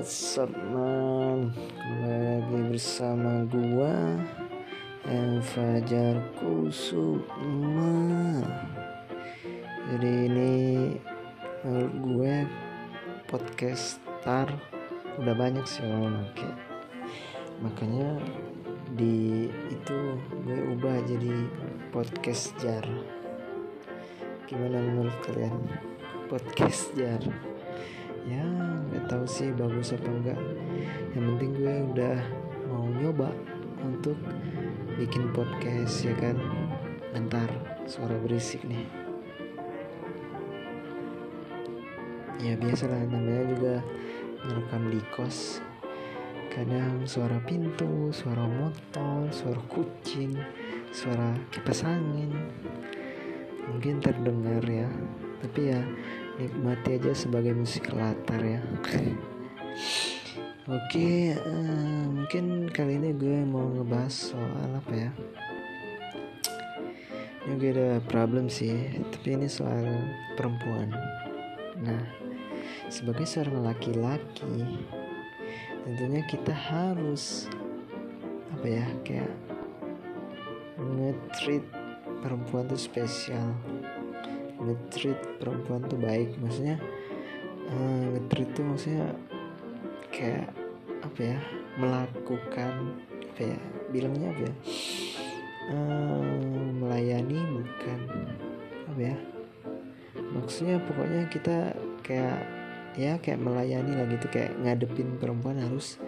what's up man lagi bersama gua yang Fajar Kusuma. Jadi ini menurut gue podcast star udah banyak sih orang oke Makanya di itu gue ubah jadi podcast jar. Gimana menurut kalian? Podcast jar tahu sih bagus apa enggak. Yang penting gue udah mau nyoba untuk bikin podcast ya kan? Bentar suara berisik nih. Ya biasalah namanya juga ngerekam di kos. Kadang suara pintu suara motor suara kucing suara kipas angin. Mungkin terdengar ya tapi ya nikmati aja sebagai musik latar ya Oke, uh, mungkin kali ini gue mau ngebahas soal apa ya? Ini gue ada problem sih, tapi ini soal perempuan. Nah, sebagai seorang laki-laki, tentunya kita harus apa ya kayak nge-treat perempuan tuh spesial nge-treat perempuan tuh baik. Maksudnya uh, nge-treat tuh maksudnya kayak apa ya melakukan apa ya bilangnya apa ya uh, melayani bukan apa ya. Maksudnya pokoknya kita kayak ya kayak melayani lah gitu kayak ngadepin perempuan harus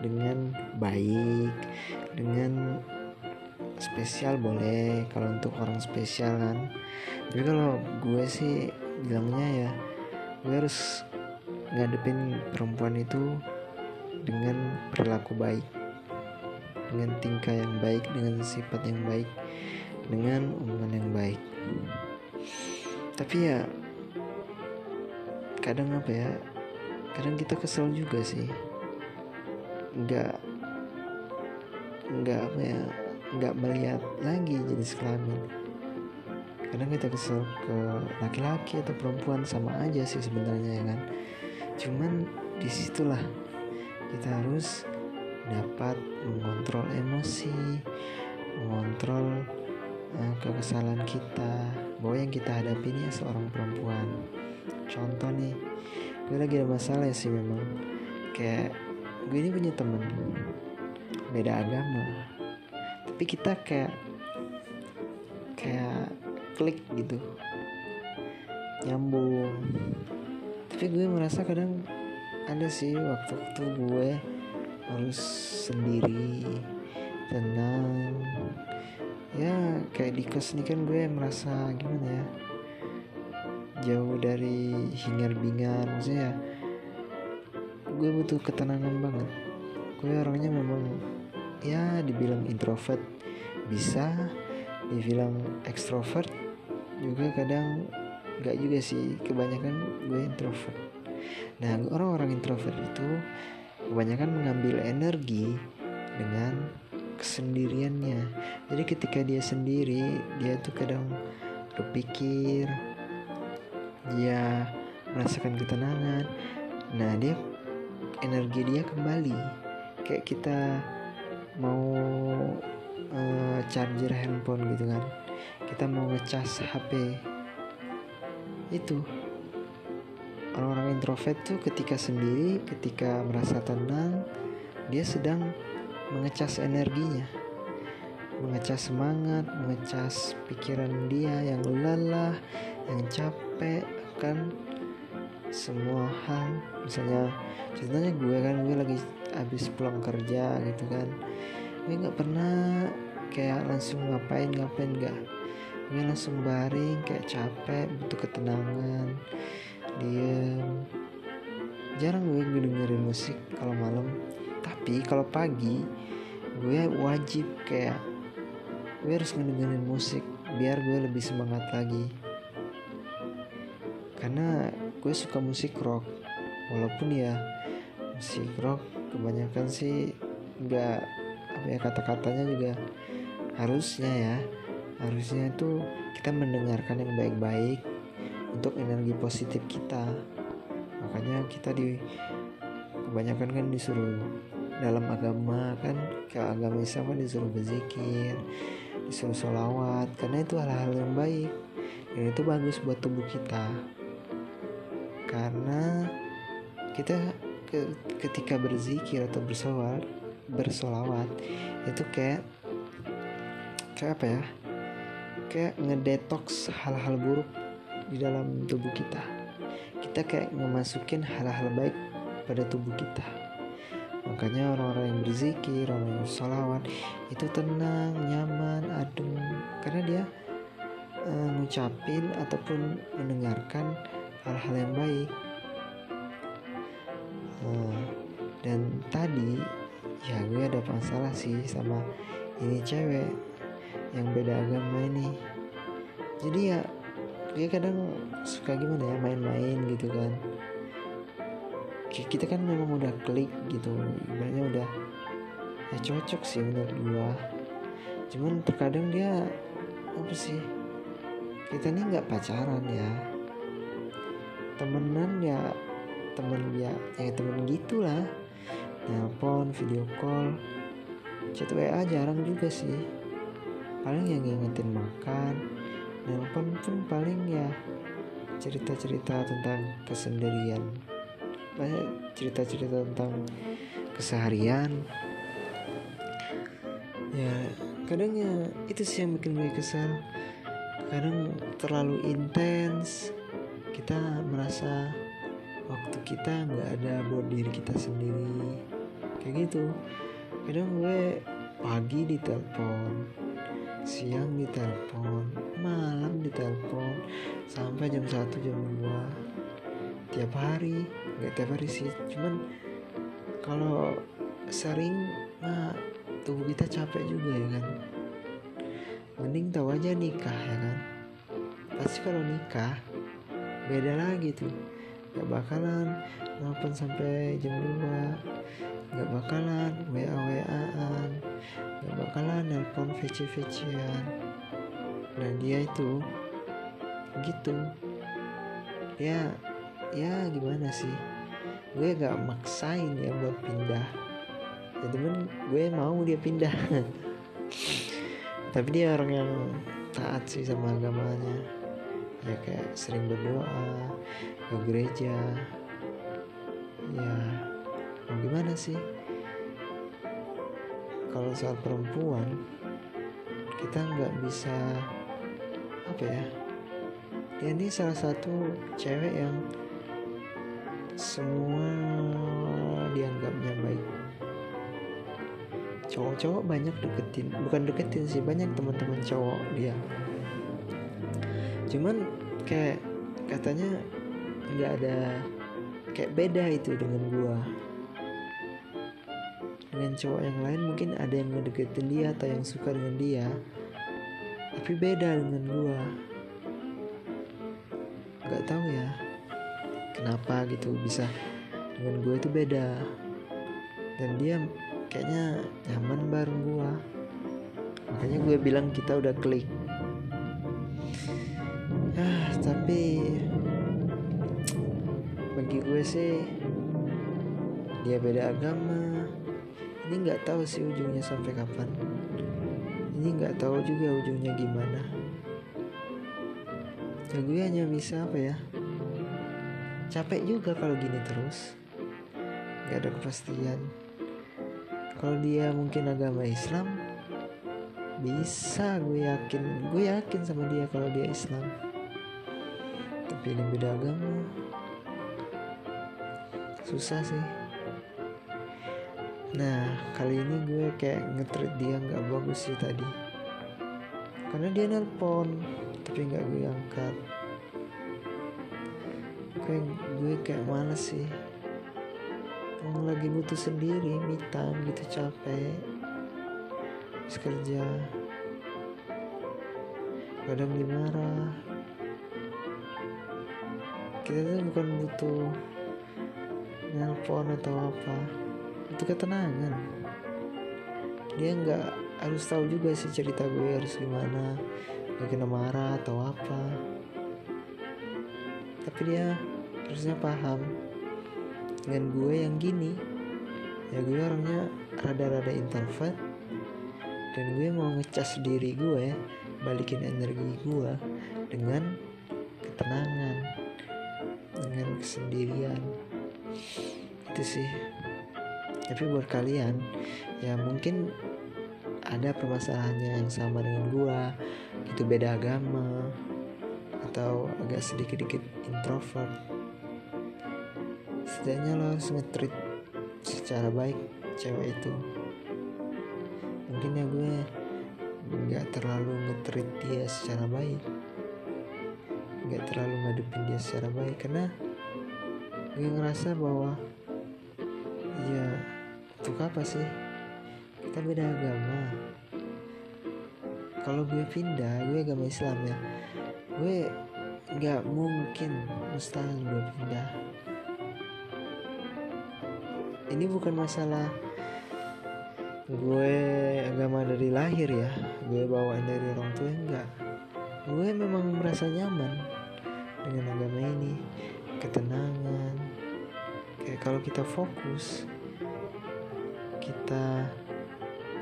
dengan baik dengan spesial boleh kalau untuk orang spesial kan. Tapi kalau gue sih bilangnya ya gue harus ngadepin perempuan itu dengan perilaku baik dengan tingkah yang baik dengan sifat yang baik dengan omongan yang baik. Tapi ya kadang apa ya kadang kita kesel juga sih. Nggak nggak apa ya nggak melihat lagi jenis kelamin. Kadang kita kesel ke laki-laki atau perempuan sama aja sih sebenarnya ya kan? Cuman di situlah kita harus dapat mengontrol emosi mengontrol uh, kekesalan kita bahwa yang kita hadapi ini seorang perempuan. Contoh nih gue lagi ada masalah sih memang. Kayak gue ini punya temen beda agama tapi kita kayak kayak klik gitu. Nyambung. Tapi gue merasa kadang ada sih waktu-waktu gue harus sendiri tenang. Ya kayak di kos ini kan gue merasa gimana ya? Jauh dari hingar bingar maksudnya gue butuh ketenangan banget. Gue orangnya memang ya dibilang introvert bisa dibilang ekstrovert juga kadang nggak juga sih. Kebanyakan gue introvert. Nah orang-orang introvert itu kebanyakan mengambil energi dengan kesendiriannya. Jadi ketika dia sendiri dia tuh kadang berpikir dia merasakan ketenangan. Nah dia energi dia kembali. Kayak kita mau uh, charger handphone gitu kan. Kita mau ngecas HP itu. Orang-orang introvert tuh ketika sendiri ketika merasa tenang dia sedang mengecas energinya. Mengecas semangat mengecas pikiran dia yang lelah yang capek kan semua hal. Misalnya contohnya gue kan gue lagi habis pulang kerja gitu kan. Gue nggak pernah kayak langsung ngapain ngapain nggak. Gue langsung baring kayak capek butuh ketenangan diem. Jarang gue dengerin musik kalau malam. Tapi kalau pagi gue wajib kayak gue harus ngedengerin musik biar gue lebih semangat lagi. Karena gue suka musik rock walaupun ya rock kebanyakan sih nggak apa ya kata-katanya juga harusnya ya. Harusnya itu kita mendengarkan yang baik untuk energi positif kita. Makanya kita di kebanyakan kan disuruh dalam agama kan ke agama Islam kan disuruh berzikir disuruh sholawat karena itu hal-hal yang baik. Dan itu bagus buat tubuh kita. Karena kita ke, ketika berzikir atau bersolawat bersolawat itu kayak kayak apa ya? Kayak ngedetox hal-hal buruk di dalam tubuh kita. Kita kayak memasukin hal-hal baik pada tubuh kita. Makanya orang-orang yang berzikir orang yang sholawat itu tenang nyaman adem. Karena dia uh, ngucapin ataupun mendengarkan hal-hal yang baik dan tadi ya gue ada masalah sih sama ini cewek yang beda agama ini. Jadi ya dia kadang suka gimana ya main-main gitu kan. Kita kan memang udah klik gitu ibaratnya udah ya cocok sih menurut gua. Cuman terkadang dia apa sih kita ini nggak pacaran ya. Temenan ya temen ya ya temen gitulah. Nelpon video call. Chat WA jarang juga sih. Paling yang ngingetin makan. Nelpon pun paling ya cerita-cerita tentang kesendirian. Banyak cerita-cerita tentang keseharian. Ya kadang ya itu sih yang bikin gue kesal kadang terlalu intens. Kita merasa waktu kita nggak ada buat diri kita sendiri. Kayak gitu. Kadang gue pagi di telepon siang ditelepon malam ditelepon sampai jam 1 jam 2 tiap hari nggak tiap hari sih. Cuman kalau sering mah tubuh kita capek juga ya kan? Mending tahu aja nikah ya kan? Pasti kalau nikah beda lagi tuh gak bakalan nelfon sampai jam 2 gak bakalan WA WA-an gak bakalan nelpon VC VC-an nah dia itu gitu. Ya ya gimana sih? Gue gak maksain ya buat pindah. Ya temen gue mau dia pindah. Tapi dia orang yang taat sih sama agamanya ya kayak sering berdoa ke gereja. Ya mau gimana sih? Kalau soal perempuan kita nggak bisa apa ya? Dia ini salah satu cewek yang semua dianggapnya baik. Cowok-cowok banyak deketin bukan deketin sih banyak teman-teman cowok dia cuman kayak katanya nggak ada kayak beda itu dengan gua. Dengan cowok yang lain mungkin ada yang ngedeketin dia atau yang suka dengan dia tapi beda dengan gua. Nggak tahu ya kenapa gitu bisa dengan gue itu beda. Dan dia kayaknya nyaman bareng gua. Makanya gue bilang kita udah klik tapi bagi gue sih dia beda agama. Ini nggak tahu sih ujungnya sampai kapan. Ini nggak tahu juga ujungnya gimana. Ya gue hanya bisa apa ya capek juga kalau gini terus. Nggak ada kepastian. Kalau dia mungkin agama Islam bisa gue yakin. Gue yakin sama dia kalau dia Islam ini beda agama susah sih. Nah kali ini gue kayak ngetrit dia nggak bagus sih tadi. Karena dia nelpon tapi nggak gue angkat. Kayak gue kayak males sih. Orang lagi butuh sendiri me gitu capek. Habis kerja. Kadang dimarah kita tuh bukan butuh nelpon atau apa. Itu ketenangan. Dia nggak harus tahu juga sih cerita gue harus gimana gak kena marah atau apa. Tapi dia harusnya paham dengan gue yang gini. Ya gue orangnya rada-rada introvert. Dan gue mau ngecas diri gue balikin energi gue dengan ketenangan dengan kesendirian. Itu sih. Tapi buat kalian ya mungkin ada permasalahannya yang sama dengan gue itu beda agama atau agak sedikit-dikit introvert. Setidaknya lo harus secara baik cewek itu. Mungkin ya gue nggak terlalu ngetrit dia secara baik. Nggak terlalu ngadepin dia secara baik. Karena gue ngerasa bahwa ya untuk apa sih? Kita beda agama. Kalau gue pindah gue agama Islam ya gue nggak mungkin mustahil gue pindah. Ini bukan masalah gue agama dari lahir ya gue bawaan dari orang tua enggak. Gue memang merasa nyaman dengan agama ini ketenangan kalau kita fokus kita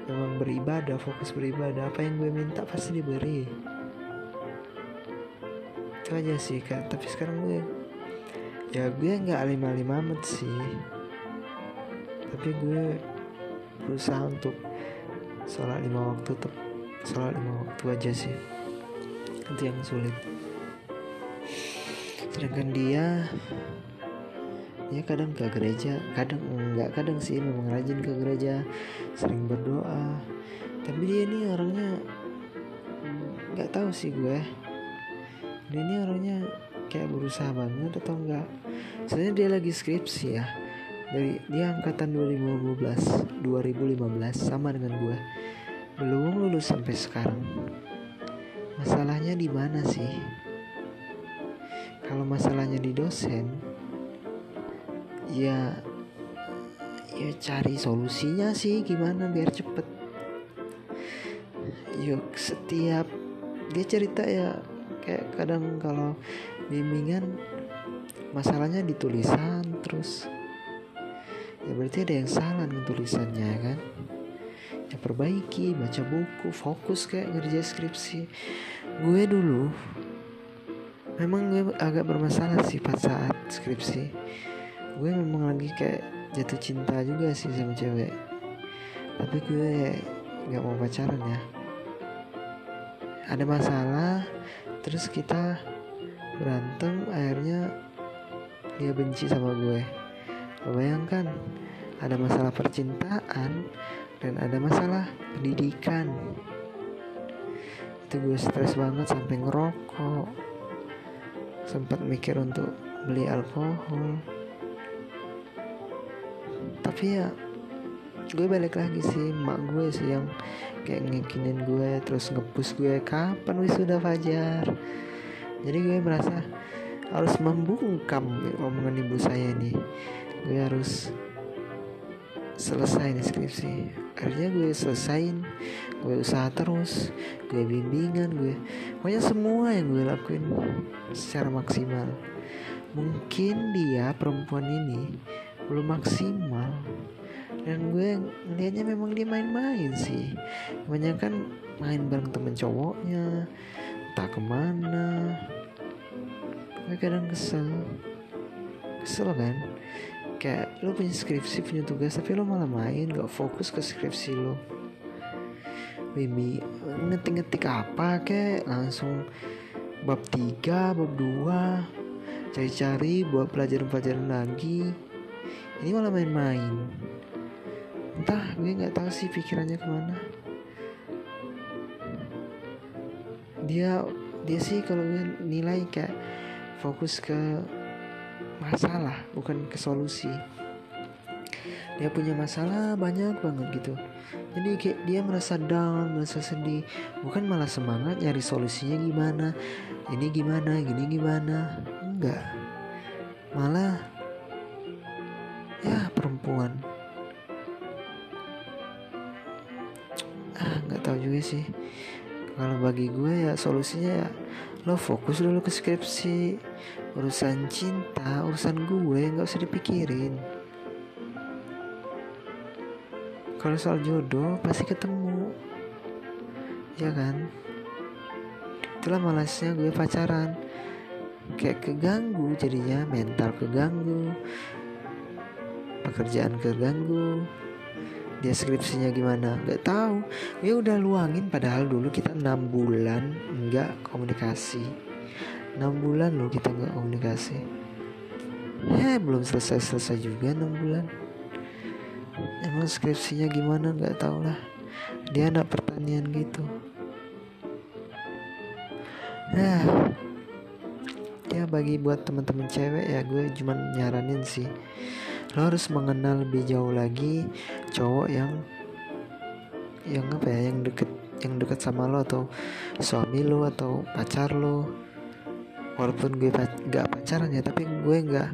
memang beribadah fokus beribadah apa yang gue minta pasti diberi. Itu aja sih kak. Tapi sekarang gue ya gue nggak alim-alim amat sih. Tapi gue berusaha untuk sholat lima waktu tetap sholat lima waktu aja sih. Itu yang sulit. Sedangkan dia dia kadang ke gereja kadang enggak. Kadang sih memang rajin ke gereja sering berdoa. Tapi dia ini orangnya nggak tahu sih gue. Dia ini orangnya kayak berusaha banget atau enggak. Sebenarnya dia lagi skripsi ya. Dari dia angkatan 2015 2015 sama dengan gue. Belum lulus sampai sekarang. Masalahnya di mana sih? Kalau masalahnya di dosen ya ya cari solusinya sih gimana biar cepet. Yuk setiap dia cerita ya kayak kadang kalau bimbingan masalahnya di tulisan terus. Ya berarti ada yang salah dengan tulisannya kan? Ya perbaiki baca buku fokus kayak ngerjain skripsi. Gue dulu memang gue agak bermasalah sih saat skripsi gue memang lagi kayak jatuh cinta juga sih sama cewek. Tapi gue nggak mau pacaran ya. Ada masalah terus kita berantem akhirnya dia benci sama gue. Bayangkan ada masalah percintaan dan ada masalah pendidikan. Itu gue stres banget sampai ngerokok. Sempat mikir untuk beli alkohol tapi ya gue balik lagi sih mak gue sih yang kayak ngikinin gue terus ngepus gue kapan wisuda fajar? Jadi gue merasa harus membungkam omongan ibu saya nih. Gue harus selesai nih skripsi. Akhirnya gue selesain gue usaha terus gue bimbingan gue pokoknya semua yang gue lakuin secara maksimal. Mungkin dia perempuan ini belum maksimal. Dan gue ngelihatnya memang dia main-main sih. Kebanyakan main bareng temen cowoknya entah ke mana. Gue kadang kesel. Kesel kan? Kayak lo punya skripsi punya tugas tapi lo malah main gak fokus ke skripsi lo Mimi ngetik-ngetik apa kek langsung bab 3 bab 2 cari-cari buat pelajaran-pelajaran lagi ini malah main-main. Entah gue nggak tahu sih pikirannya ke mana. Dia dia sih kalau gue nilai kayak fokus ke masalah bukan ke solusi. Dia punya masalah banyak banget gitu. Jadi kayak dia merasa down merasa sedih. Bukan malah semangat nyari solusinya gimana. Ini gimana gini gimana. Enggak. Malah ya perempuan. Ah nggak tahu juga sih. Kalau bagi gue ya solusinya ya lo fokus dulu ke skripsi. Urusan cinta urusan gue nggak usah dipikirin. Kalau soal jodoh pasti ketemu. Ya kan? Itulah malasnya gue pacaran. Kayak keganggu jadinya mental keganggu pekerjaan keganggu. Dia skripsinya gimana? Nggak tahu. Ya udah luangin padahal dulu kita enam bulan nggak komunikasi. Enam bulan loh kita nggak komunikasi. Eh belum selesai selesai juga enam bulan. Emang skripsinya gimana? Nggak tahu lah. Dia anak pertanian gitu. Nah ya bagi buat teman-teman cewek ya gue cuman nyaranin sih lo harus mengenal lebih jauh lagi cowok yang yang apa ya yang deket yang deket sama lo atau suami lo atau pacar lo. Walaupun gue nggak pacaran ya tapi gue nggak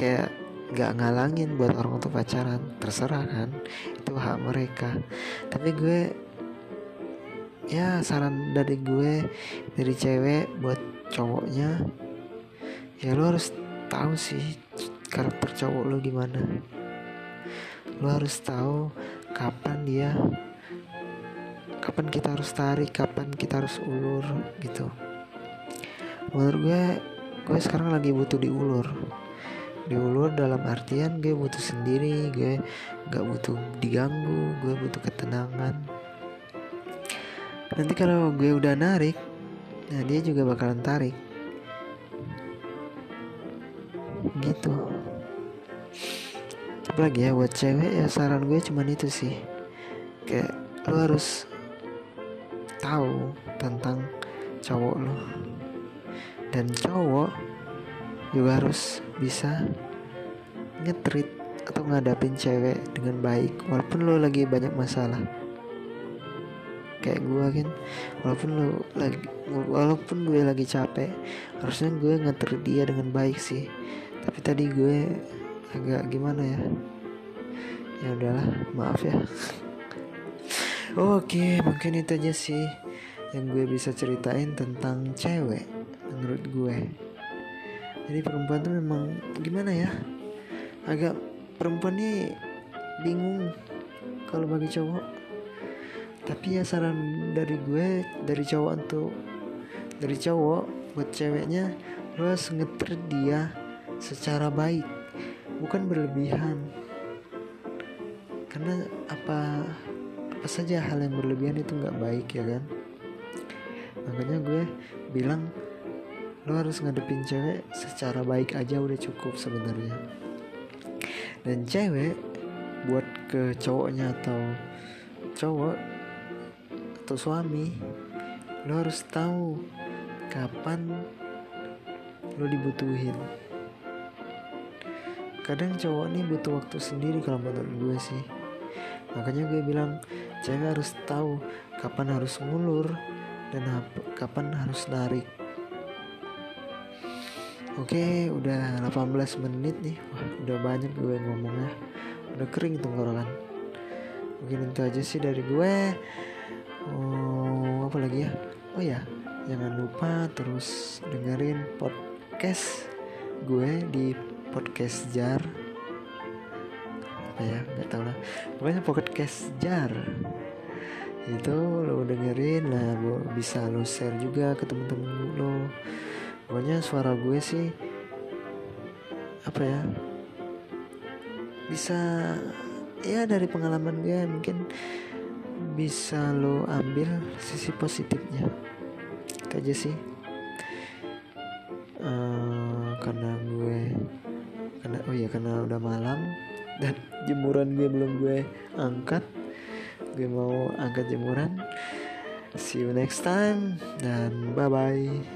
kayak nggak ngalangin buat orang untuk pacaran. Terserah kan itu hak mereka. Tapi gue ya saran dari gue dari cewek buat cowoknya ya lo harus tahu sih karakter cowok lo gimana lo harus tahu kapan dia kapan kita harus tarik kapan kita harus ulur gitu. Menurut gue gue sekarang lagi butuh diulur. Diulur dalam artian gue butuh sendiri gue gak butuh diganggu gue butuh ketenangan. Nanti kalau gue udah narik nah dia juga bakalan tarik. Gitu apalagi ya buat cewek ya saran gue cuman itu sih. Kayak lo harus tahu tentang cowok lo dan cowok juga harus bisa ngetrit atau ngadapin cewek dengan baik walaupun lo lagi banyak masalah. Kayak gue kan walaupun lo lagi walaupun gue lagi capek harusnya gue ngetrit dia dengan baik sih. Tapi tadi gue agak gimana ya? Ya udahlah maaf ya. Oke mungkin itu aja sih yang gue bisa ceritain tentang cewek menurut gue. Jadi perempuan tuh memang gimana ya? Agak perempuan nih bingung kalau bagi cowok. Tapi ya saran dari gue dari cowok untuk dari cowok buat ceweknya lo harus ngeter dia secara baik bukan berlebihan. Karena apa apa saja hal yang berlebihan itu nggak baik ya kan? Makanya gue bilang lo harus ngadepin cewek secara baik aja udah cukup sebenarnya. Dan cewek buat ke cowoknya atau cowok atau suami lo harus tahu kapan lo dibutuhin kadang cowok nih butuh waktu sendiri kalau menurut gue sih makanya gue bilang cewek harus tahu kapan harus ngulur dan kapan harus narik Oke, udah 18 menit nih. Wah, udah banyak gue ngomongnya. Udah kering tenggorokan. Mungkin itu aja sih dari gue. Oh, apa lagi ya? Oh ya, jangan lupa terus dengerin podcast gue di podcast jar. Apa ya? Nggak tahu lah. Pokoknya podcast jar. Itu lo dengerin lah bisa lo share juga ke temen-temen lo. Pokoknya suara gue sih apa ya? Bisa ya dari pengalaman gue mungkin bisa lo ambil sisi positifnya. Itu aja sih. Uh, karena gue karena oh ya karena udah malam dan jemuran gue belum gue angkat. Gue mau angkat jemuran. See you next time dan bye bye